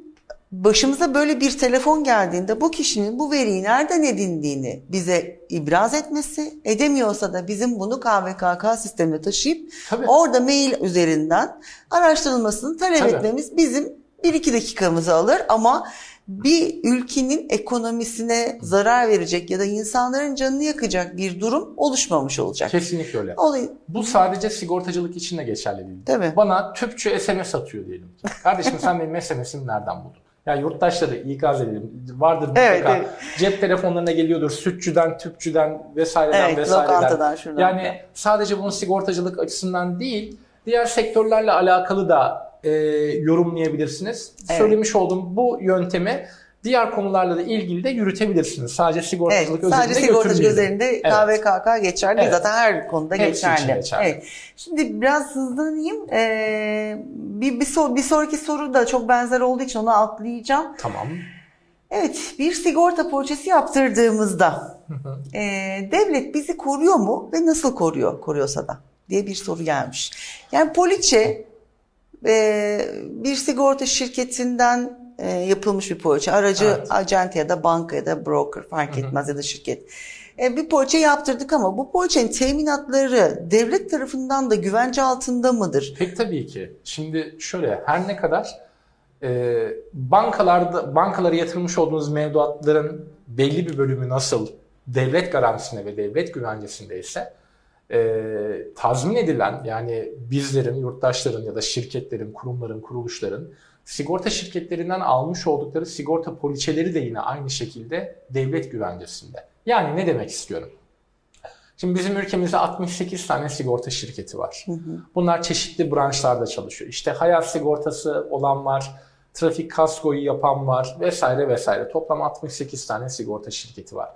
A: başımıza böyle bir telefon geldiğinde bu kişinin bu veriyi nereden edindiğini bize ibraz etmesi, edemiyorsa da bizim bunu KVKK sistemine taşıyıp
B: Tabii.
A: orada mail üzerinden araştırılmasını talep
B: Tabii.
A: etmemiz bizim bir iki dakikamızı alır ama bir ülkenin ekonomisine zarar verecek ya da insanların canını yakacak bir durum oluşmamış olacak.
B: Kesinlikle öyle.
A: Olayı,
B: Bu sadece sigortacılık için de geçerli değil.
A: Değil mi?
B: Bana tüpçü SMS atıyor diyelim. Kardeşim sen benim SMS'imi nereden buldun? Ya yurttaşları ikaz edelim. Vardır mutlaka.
A: Evet, evet.
B: Cep telefonlarına geliyordur. Sütçüden, tüpçüden vesaireden
A: evet,
B: vesaireden.
A: lokantadan şuradan.
B: Yani sadece bunun sigortacılık açısından değil, diğer sektörlerle alakalı da e, yorumlayabilirsiniz.
A: Evet.
B: Söylemiş olduğum bu yöntemi diğer konularla da ilgili de yürütebilirsiniz. Sadece sigortacılık
A: Evet, sadece
B: özelinde
A: sigortacılık üzerinde
B: Evet.
A: KVKK geçerli.
B: Evet.
A: Zaten her konuda
B: Hepsi
A: geçerli.
B: geçerli.
A: Evet. Şimdi biraz hızlanayım. Ee, bir, bir, sor- bir sonraki soru da çok benzer olduğu için onu atlayacağım.
B: Tamam.
A: Evet, bir sigorta poliçesi yaptırdığımızda ee, devlet bizi koruyor mu ve nasıl koruyor, koruyorsa da diye bir soru gelmiş. Yani poliçe e, bir sigorta şirketinden e, yapılmış bir poliçe. Aracı
B: Evet.
A: acente ya da banka ya da broker fark etmez ya da şirket. E, bir poliçe yaptırdık ama bu poliçenin teminatları devlet tarafından da güvence altında mıdır?
B: Pek tabii ki. Şimdi şöyle her ne kadar e, bankalarda bankalara yatırmış olduğunuz mevduatların belli bir bölümü nasıl devlet garantisinde ve devlet güvencesinde ise e, tazmin edilen yani bizlerin, yurttaşların ya da şirketlerin, kurumların, kuruluşların sigorta şirketlerinden almış oldukları sigorta poliçeleri de yine aynı şekilde devlet güvencesinde. Yani ne demek istiyorum? Şimdi bizim ülkemizde 68 tane sigorta şirketi var. Bunlar çeşitli branşlarda çalışıyor. İşte hayat sigortası olan var, trafik kaskoyu yapan var vesaire vesaire. Toplam 68 tane sigorta şirketi var.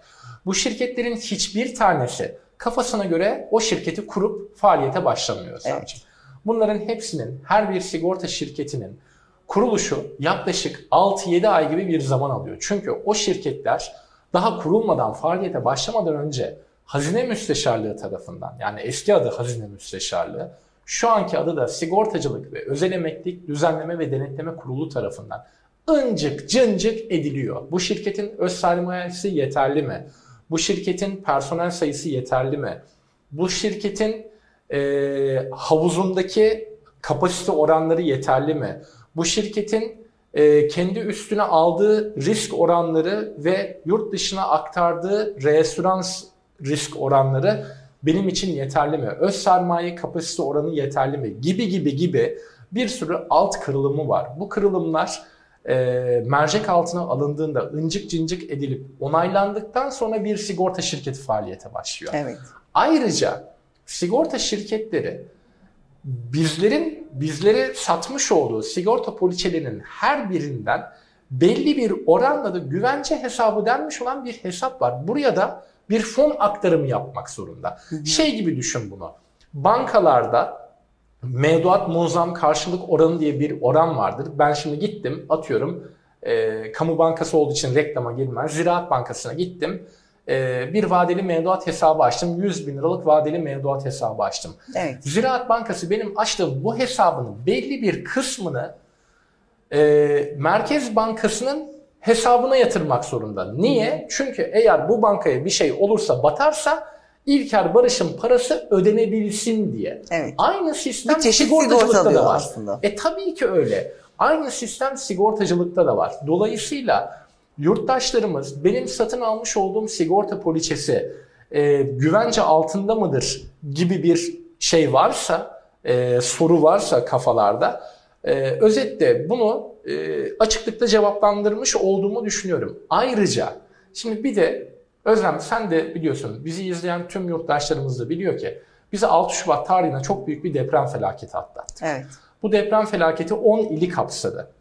B: Bu şirketlerin hiçbir tanesi kafasına göre o şirketi kurup faaliyete başlamıyor sadece. Bunların hepsinin her bir sigorta şirketinin kuruluşu yaklaşık 6-7 ay gibi bir zaman alıyor. Çünkü o şirketler daha kurulmadan faaliyete başlamadan önce Hazine Müsteşarlığı tarafından yani eski adı Hazine Müsteşarlığı şu anki adı da Sigortacılık ve Özel Emeklilik Düzenleme ve Denetleme Kurulu tarafından ıncık cıncık ediliyor. Bu şirketin öz sermayesi yeterli mi? Bu şirketin personel sayısı yeterli mi? Bu şirketin e, havuzundaki kapasite oranları yeterli mi? Bu şirketin e, kendi üstüne aldığı risk oranları ve yurt dışına aktardığı reasürans risk oranları benim için yeterli mi? Öz sermaye kapasite oranı yeterli mi? Gibi gibi gibi bir sürü alt kırılımı var. Bu kırılımlar e, mercek altına alındığında ıncık cincik edilip onaylandıktan sonra bir sigorta şirketi faaliyete başlıyor.
A: Evet.
B: Ayrıca sigorta şirketleri bizlerin bizlere satmış olduğu sigorta poliçelerinin her birinden belli bir oranla da güvence hesabı denmiş olan bir hesap var. Buraya da bir fon aktarımı yapmak zorunda. Şey gibi düşün bunu. Bankalarda mevduat muazzam karşılık oranı diye bir oran vardır. Ben şimdi gittim atıyorum e, kamu bankası olduğu için reklama girmez. Ziraat Bankası'na gittim. E, bir vadeli mevduat hesabı açtım. 100 bin liralık vadeli mevduat hesabı açtım.
A: Evet.
B: Ziraat Bankası benim açtığım bu hesabının belli bir kısmını e, Merkez Bankası'nın hesabına yatırmak zorunda. Niye? Çünkü eğer bu bankaya bir şey olursa batarsa İlker Barış'ın parası ödenebilsin diye.
A: Evet.
B: Aynı sistem
A: Bir çeşit
B: sigortacılıkta da var.
A: aslında.
B: E tabii ki öyle. Aynı sistem sigortacılıkta da var. Dolayısıyla yurttaşlarımız benim satın almış olduğum sigorta poliçesi e, güvence altında mıdır gibi bir şey varsa, e, soru varsa kafalarda e, özetle bunu e, açıklıkla cevaplandırmış olduğumu düşünüyorum. Ayrıca şimdi bir de Özlem sen de biliyorsun bizi izleyen tüm yurttaşlarımız da biliyor ki bizi 6 Şubat tarihine çok büyük bir deprem felaketi atlattı.
A: Evet.
B: Bu deprem felaketi 10 ili kapsadı.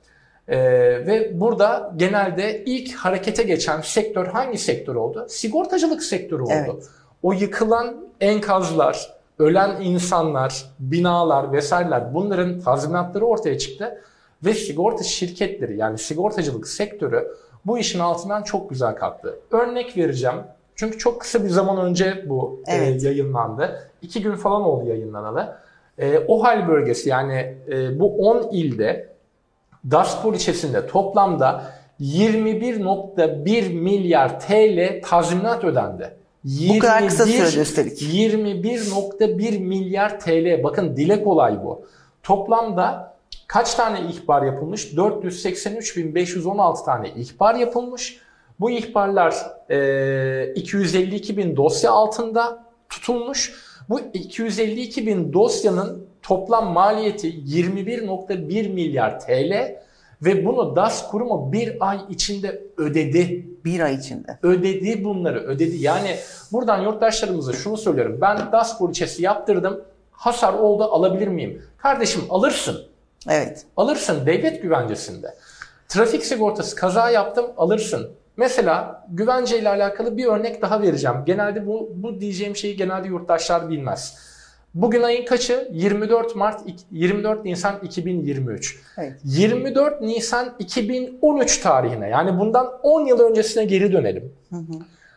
B: Ee, ve burada genelde ilk harekete geçen sektör hangi sektör oldu? Sigortacılık sektörü oldu.
A: Evet.
B: O yıkılan enkazlar, ölen insanlar, binalar vesaireler bunların tazminatları ortaya çıktı. Ve sigorta şirketleri yani sigortacılık sektörü bu işin altından çok güzel kalktı. Örnek vereceğim. Çünkü çok kısa bir zaman önce bu e,
A: Evet.
B: yayınlandı. İki gün falan oldu yayınlanalı. E, OHAL bölgesi yani e, bu 10 ilde DAS poliçesinde toplamda 21.1 milyar TL tazminat ödendi.
A: Bu kadar kısa sürede üstelik.
B: 21.1 milyar TL. Bakın dile kolay bu. Toplamda kaç tane ihbar yapılmış? 483.516 tane ihbar yapılmış. Bu ihbarlar e, 252 bin dosya altında tutulmuş. Bu 252 bin dosyanın toplam maliyeti 21.1 milyar TL ve bunu DAS kurumu bir ay içinde ödedi
A: Bir ay içinde.
B: ödedi bunları ödedi. Yani buradan yurttaşlarımıza şunu söylüyorum. Ben DAS poliçesi yaptırdım. Hasar oldu alabilir miyim? Kardeşim alırsın.
A: Evet.
B: Alırsın devlet güvencesinde. Trafik sigortası kaza yaptım alırsın. Mesela güvence ile alakalı bir örnek daha vereceğim. Genelde bu, bu diyeceğim şeyi genelde yurttaşlar bilmez. Bugün ayın kaçı? 24 Mart 24 Nisan 2023.
A: Evet.
B: 24 Nisan 2013 tarihine yani bundan 10 yıl öncesine geri dönelim.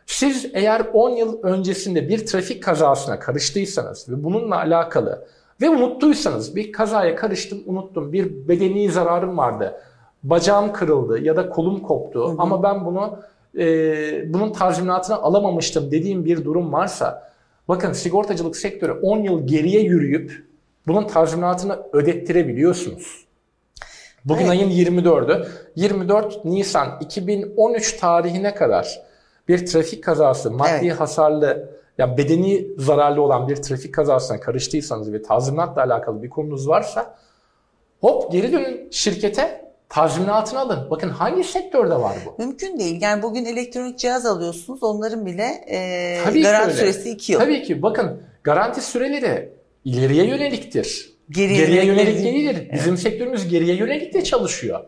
B: Siz eğer 10 yıl öncesinde bir trafik kazasına karıştıysanız ve bununla alakalı ve unuttuysanız bir kazaya karıştım unuttum bir bedeni zararım vardı bacağım kırıldı ya da kolum koptu ama ben bunu e, bunun tazminatını alamamıştım dediğim bir durum varsa bakın sigortacılık sektörü 10 yıl geriye yürüyüp bunun tazminatını ödettirebiliyorsunuz. Bugün
A: Evet.
B: ayın 24'ü. 24 Nisan 2013 tarihine kadar bir trafik kazası, maddi
A: Evet.
B: hasarlı, ya bedeni zararlı olan bir trafik kazasına karıştıysanız ve tazminatla alakalı bir konunuz varsa hop geri dönün şirkete. Tazminatını alın. Bakın hangi sektörde var bu?
A: Mümkün değil. Yani bugün elektronik cihaz alıyorsunuz. Onların bile e,
B: Tabii
A: garanti süresi 2 yıl.
B: Tabii ki bakın garanti süreleri ileriye yöneliktir.
A: Geriye
B: Geriye,
A: yönelik
B: yönelik
A: değil.
B: değildir. Bizim sektörümüz geriye yönelik de çalışıyor.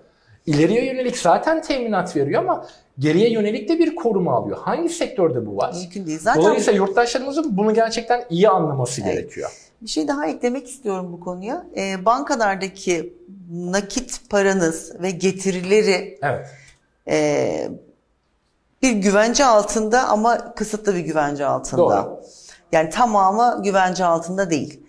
B: İleriye yönelik zaten teminat veriyor ama geriye yönelik de bir koruma alıyor. Hangi sektörde bu var?
A: Mümkün değil. Zaten
B: Dolayısıyla yurttaşlarımızın bunu gerçekten iyi anlaması
A: Evet.
B: gerekiyor.
A: bir şey daha eklemek istiyorum bu konuya. E, bankalardaki nakit paranız ve getirileri
B: Evet.
A: e, bir güvence altında ama kısıtlı bir güvence altında.
B: Doğru.
A: Yani tamamı güvence altında değil.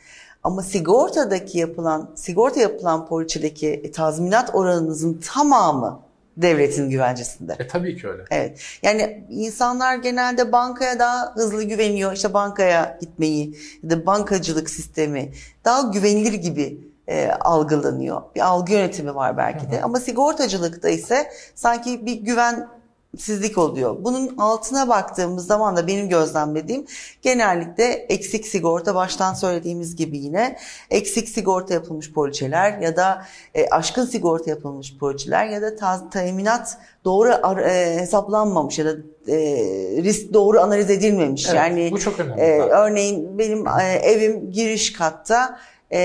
A: Ama sigortadaki yapılan, sigorta yapılan poliçedeki tazminat oranınızın tamamı devletin güvencesinde.
B: E tabii ki öyle.
A: Evet. Yani insanlar genelde bankaya daha hızlı güveniyor. İşte bankaya gitmeyi ya da bankacılık sistemi daha güvenilir gibi e, algılanıyor. Bir algı yönetimi var belki de. Ama sigortacılıkta ise sanki bir güvensizlik oluyor. Bunun altına baktığımız zaman da benim gözlemlediğim genellikle eksik sigorta baştan söylediğimiz gibi yine eksik sigorta yapılmış poliçeler ya da e, aşkın sigorta yapılmış poliçeler ya da ta- teminat doğru ar- e, hesaplanmamış ya da e, risk doğru analiz edilmemiş.
B: Evet,
A: yani
B: bu çok önemli.
A: e, örneğin benim e, evim giriş katta e,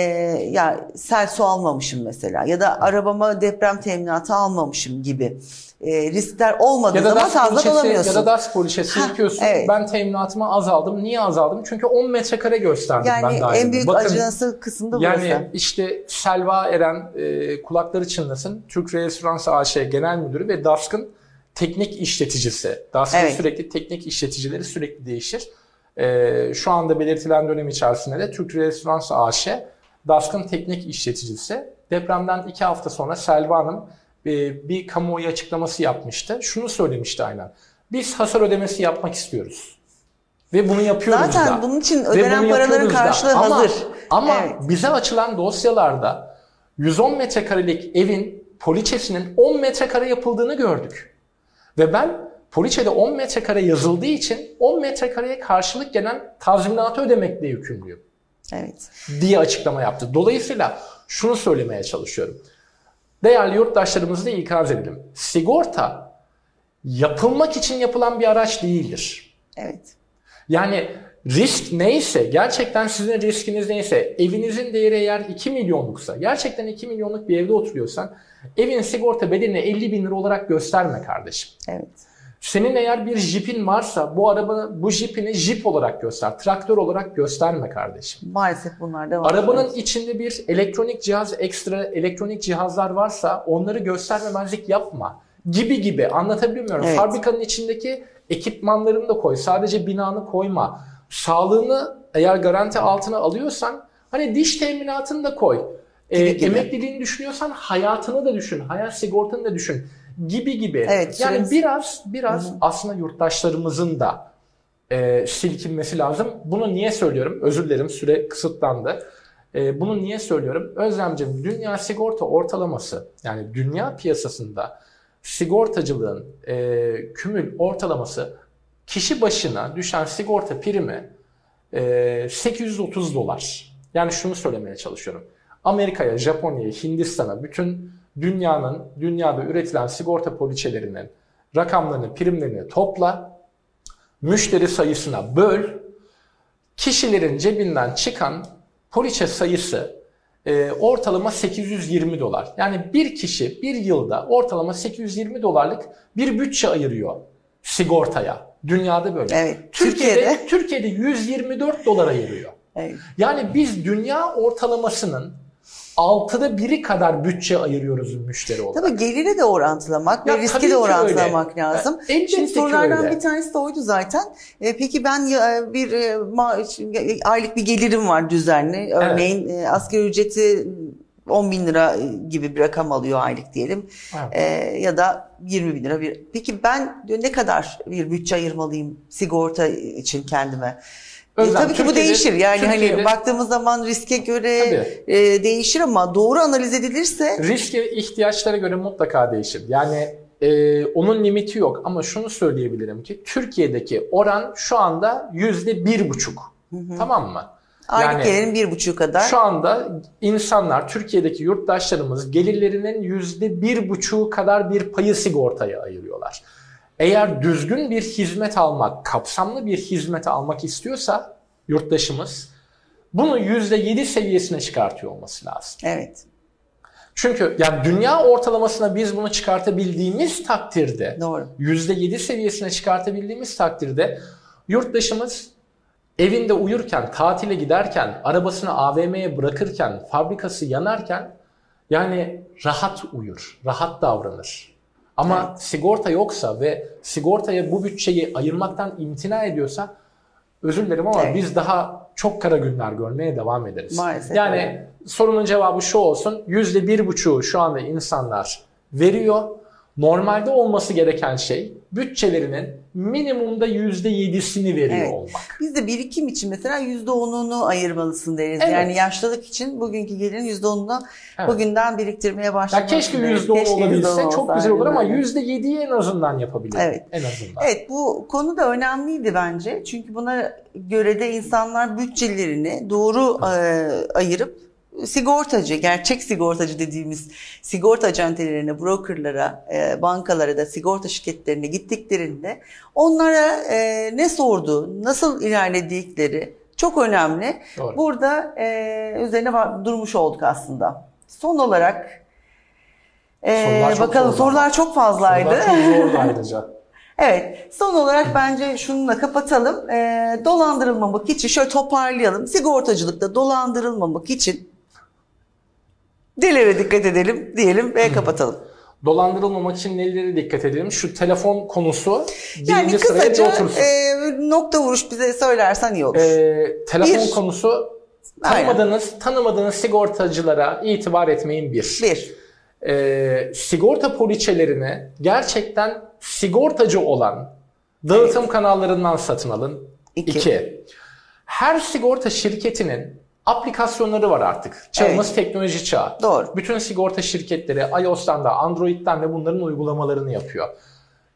A: ya sel su almamışım mesela ya da arabama deprem teminatı almamışım gibi e, riskler olmadığı
B: ya da
A: zaman fazla
B: poliçesi,
A: bulamıyorsun.
B: ya da DAS poliçesi
A: Hah,
B: yapıyorsun.
A: evet.
B: Ben teminatımı azaldım. Niye azaldım? Çünkü 10 metrekare gösterdim ben
A: yani
B: dairede.
A: en büyük
B: Bakın,
A: acınası kısmı da
B: Yani
A: burası.
B: işte Selva Eren e, kulakları çınlasın. Türk Restoransı AŞ Genel Müdürü ve DASK'ın teknik işleticisi. DASK'ın
A: Evet.
B: sürekli teknik işleticileri sürekli değişir. E, şu anda belirtilen dönem içerisinde de Türk Restoransı AŞ DASK'ın teknik işleticisi. Depremden iki hafta sonra Selva Hanım bir kamuoyu açıklaması yapmıştı. Şunu söylemişti aynen. Biz hasar ödemesi yapmak istiyoruz. Ve bunu yapıyoruz
A: Zaten
B: da.
A: bunun için ödenen paraların
B: yapıyoruz da.
A: karşılığı
B: ama,
A: hazır.
B: Ama
A: Evet.
B: bize açılan dosyalarda 110 metrekarelik evin poliçesinin 10 metrekare yapıldığını gördük. Ve ben poliçede 10 metrekare yazıldığı için 10 metrekareye karşılık gelen tazminatı ödemekle yükümlüyüm
A: Evet.
B: diye açıklama yaptı. Dolayısıyla şunu söylemeye çalışıyorum. Değerli yurttaşlarımızı da ikaz edelim. Sigorta yapılmak için yapılan bir araç değildir.
A: Evet.
B: Yani risk neyse, gerçekten sizin riskiniz neyse, evinizin değeri eğer 2 milyonluksa, gerçekten 2 milyonluk bir evde oturuyorsan, evin sigorta bedelini 50 bin lira olarak gösterme kardeşim.
A: Evet.
B: Senin eğer bir jipin varsa bu arabanı, bu jipini jip olarak göster, traktör olarak gösterme kardeşim.
A: Maalesef bunlar da var.
B: Arabanın
A: Evet.
B: içinde bir elektronik cihaz, ekstra elektronik cihazlar varsa onları göstermemezlik yapma. Gibi gibi anlatabiliyor muyum?
A: Evet.
B: Fabrikanın içindeki ekipmanlarını da koy. Sadece binanı koyma. Sağlığını eğer garanti altına alıyorsan hani diş teminatını da koy. Ee,
A: Gibi gibi.
B: emekliliğini düşünüyorsan hayatını da düşün. Hayat sigortanı da düşün. Gibi gibi.
A: Evet,
B: yani
A: süremiz-
B: biraz biraz aslında yurttaşlarımızın da e, silkinmesi lazım. Bunu niye söylüyorum? Özür dilerim süre kısıtlandı. E, bunu niye söylüyorum? Özlemciğim dünya sigorta ortalaması yani dünya piyasasında sigortacılığın e, kümül ortalaması kişi başına düşen sigorta primi e, 830 dolar. Yani şunu söylemeye çalışıyorum. Amerika'ya, Japonya'ya, Hindistan'a bütün dünyanın dünyada üretilen sigorta poliçelerinin rakamlarını, primlerini topla müşteri sayısına böl, kişilerin cebinden çıkan poliçe sayısı e, ortalama 820 dolar. Yani bir kişi bir yılda ortalama 820 dolarlık bir bütçe ayırıyor sigortaya. Dünyada böyle.
A: Evet,
B: Türkiye'de,
A: Türkiye'de-
B: Türkiye'de 124 dolar ayırıyor.
A: Evet.
B: Yani biz dünya ortalamasının altıda biri kadar bütçe ayırıyoruz müşteri olarak.
A: Tabii geliri de orantılamak
B: Ya
A: ve riski de orantılamak
B: öyle.
A: lazım.
B: E, elbette
A: Şimdi sorulardan
B: öyle.
A: bir tanesi de oydu zaten. E, peki ben ya, bir e, ma- e, aylık bir gelirim var düzenli. Örneğin e, asgari ücreti 10 bin lira gibi bir rakam alıyor aylık diyelim.
B: Evet.
A: E, ya da 20 bin lira bir. Peki ben diyor, ne kadar bir bütçe ayırmalıyım sigorta için kendime? E,
B: Özlem,
A: tabii ki bu değişir. Yani
B: Türkiye'de-
A: hani baktığımız zaman riske göre
B: Tabii.
A: e, değişir ama doğru analiz edilirse
B: Riske ihtiyaçlara göre mutlaka değişir. Yani e, onun limiti yok ama şunu söyleyebilirim ki Türkiye'deki oran şu anda yüzde bir buçuk. Tamam mı?
A: Aylık
B: Yani-
A: gelirin bir buçuğu kadar.
B: Şu anda insanlar, Türkiye'deki yurttaşlarımız gelirlerinin yüzde bir buçuğu kadar bir payı sigortaya ayırıyorlar. Eğer düzgün bir hizmet almak, kapsamlı bir hizmet almak istiyorsa yurttaşımız bunu yüzde yedi seviyesine çıkartıyor olması lazım.
A: Evet.
B: Çünkü yani dünya ortalamasına biz bunu çıkartabildiğimiz takdirde
A: Doğru.
B: %7 seviyesine çıkartabildiğimiz takdirde yurttaşımız evinde uyurken, tatile giderken, arabasını AVM'ye bırakırken, fabrikası yanarken yani rahat uyur, rahat davranır. Ama sigorta yoksa ve sigortaya bu bütçeyi ayırmaktan imtina ediyorsa özür dilerim ama
A: Evet.
B: biz daha çok kara günler görmeye devam ederiz.
A: Maalesef
B: Yani
A: öyle.
B: sorunun cevabı şu olsun. Yüzde bir buçuğu şu anda insanlar veriyor. Normalde olması gereken şey bütçelerinin minimumda yüzde yedisini veriyor
A: Evet.
B: olmak.
A: Biz de birikim için mesela yüzde onunu ayırmalısın deriz.
B: Evet.
A: Yani yaşlılık için bugünkü gelirin yüzde onunu
B: Evet.
A: bugünden biriktirmeye
B: Ya
A: başlamak.
B: keşke
A: deriz.
B: yüzde on
A: Keşke
B: olabilse
A: %10
B: çok güzel olur ama
A: aynen öyle.
B: yüzde yediyi en azından yapabilir.
A: Evet.
B: En azından.
A: Evet bu konu da önemliydi bence. Çünkü buna göre de insanlar bütçelerini doğru e, ayırıp sigortacı, gerçek sigortacı dediğimiz sigorta acentelerine, brokerlara, e, bankalara da sigorta şirketlerine gittiklerinde onlara e, ne sordu, nasıl ilerledikleri çok önemli.
B: Doğru.
A: Burada e, üzerine durmuş olduk aslında. Son olarak e,
B: Sorular çok
A: bakalım
B: zordu
A: sorular çok fazlaydı.
B: Sorular çok ayrıca. [laughs]
A: Evet, son olarak bence şununla kapatalım. Ee, dolandırılmamak için şöyle toparlayalım. Sigortacılıkta dolandırılmamak için nelere dikkat edelim diyelim ve kapatalım.
B: Dolandırılmamak için nelere dikkat edelim? Şu telefon konusu birinci
A: Yani
B: sıraya
A: kısaca
B: otursun.
A: e, nokta vuruş bize söylersen iyi olur.
B: Ee, telefon
A: Bir.
B: konusu
A: Aynen.
B: tanımadığınız, tanımadığınız sigortacılara itibar etmeyin bir.
A: Bir,
B: Ee, sigorta poliçelerini gerçekten sigortacı olan dağıtım kanallarından satın alın.
A: İki.
B: İki. Her sigorta şirketinin aplikasyonları var artık. Çağımız teknoloji çağı.
A: doğru.
B: Bütün sigorta şirketleri iOS'tan da Android'den de bunların uygulamalarını yapıyor.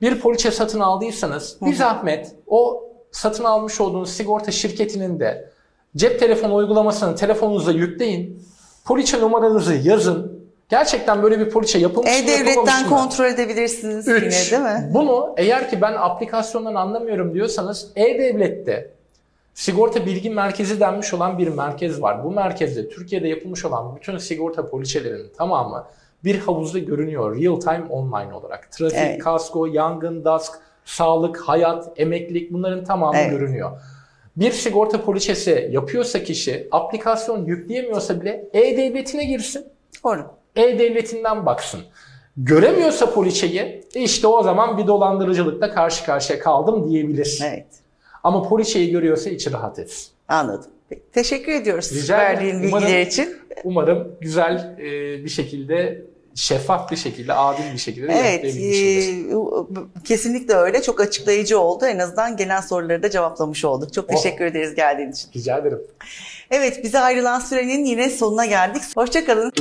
B: Bir poliçe satın aldıysanız bir zahmet o satın almış olduğunuz sigorta şirketinin de cep telefonu uygulamasını telefonunuza yükleyin. Poliçe numaranızı yazın. Gerçekten böyle bir poliçe yapılmış mı
A: E-Devlet'ten
B: mı?
A: kontrol edebilirsiniz yine
B: Üç,
A: değil mi?
B: Bunu eğer ki ben aplikasyondan anlamıyorum diyorsanız E-Devlet'te sigorta bilgi merkezi denmiş olan bir merkez var. Bu merkezde Türkiye'de yapılmış olan bütün sigorta poliçelerinin tamamı bir havuzda görünüyor real time online olarak. Trafik,
A: Evet.
B: kasko, yangın, DASK, sağlık, hayat, emeklilik bunların tamamı
A: Evet.
B: görünüyor. Bir sigorta poliçesi yapıyorsa kişi aplikasyon yükleyemiyorsa bile E-Devlet'ine girsin.
A: Doğru.
B: E-Devleti'nden baksın. Göremiyorsa poliçeyi işte o zaman bir dolandırıcılıkla karşı karşıya kaldım diyebilir.
A: Evet.
B: Ama poliçeyi görüyorsa içi rahat etsin.
A: Anladım. Teşekkür ediyoruz
B: Rica
A: verdiğin bilgiler için.
B: Umarım güzel e, bir şekilde, şeffaf bir şekilde, adil bir şekilde
A: Evet, e, kesinlikle öyle. Çok açıklayıcı oldu. En azından gelen soruları da cevaplamış olduk. Çok
B: Oh.
A: teşekkür ederiz geldiğin için.
B: Rica ederim.
A: Evet, bize ayrılan sürenin yine sonuna geldik. Hoşçakalın.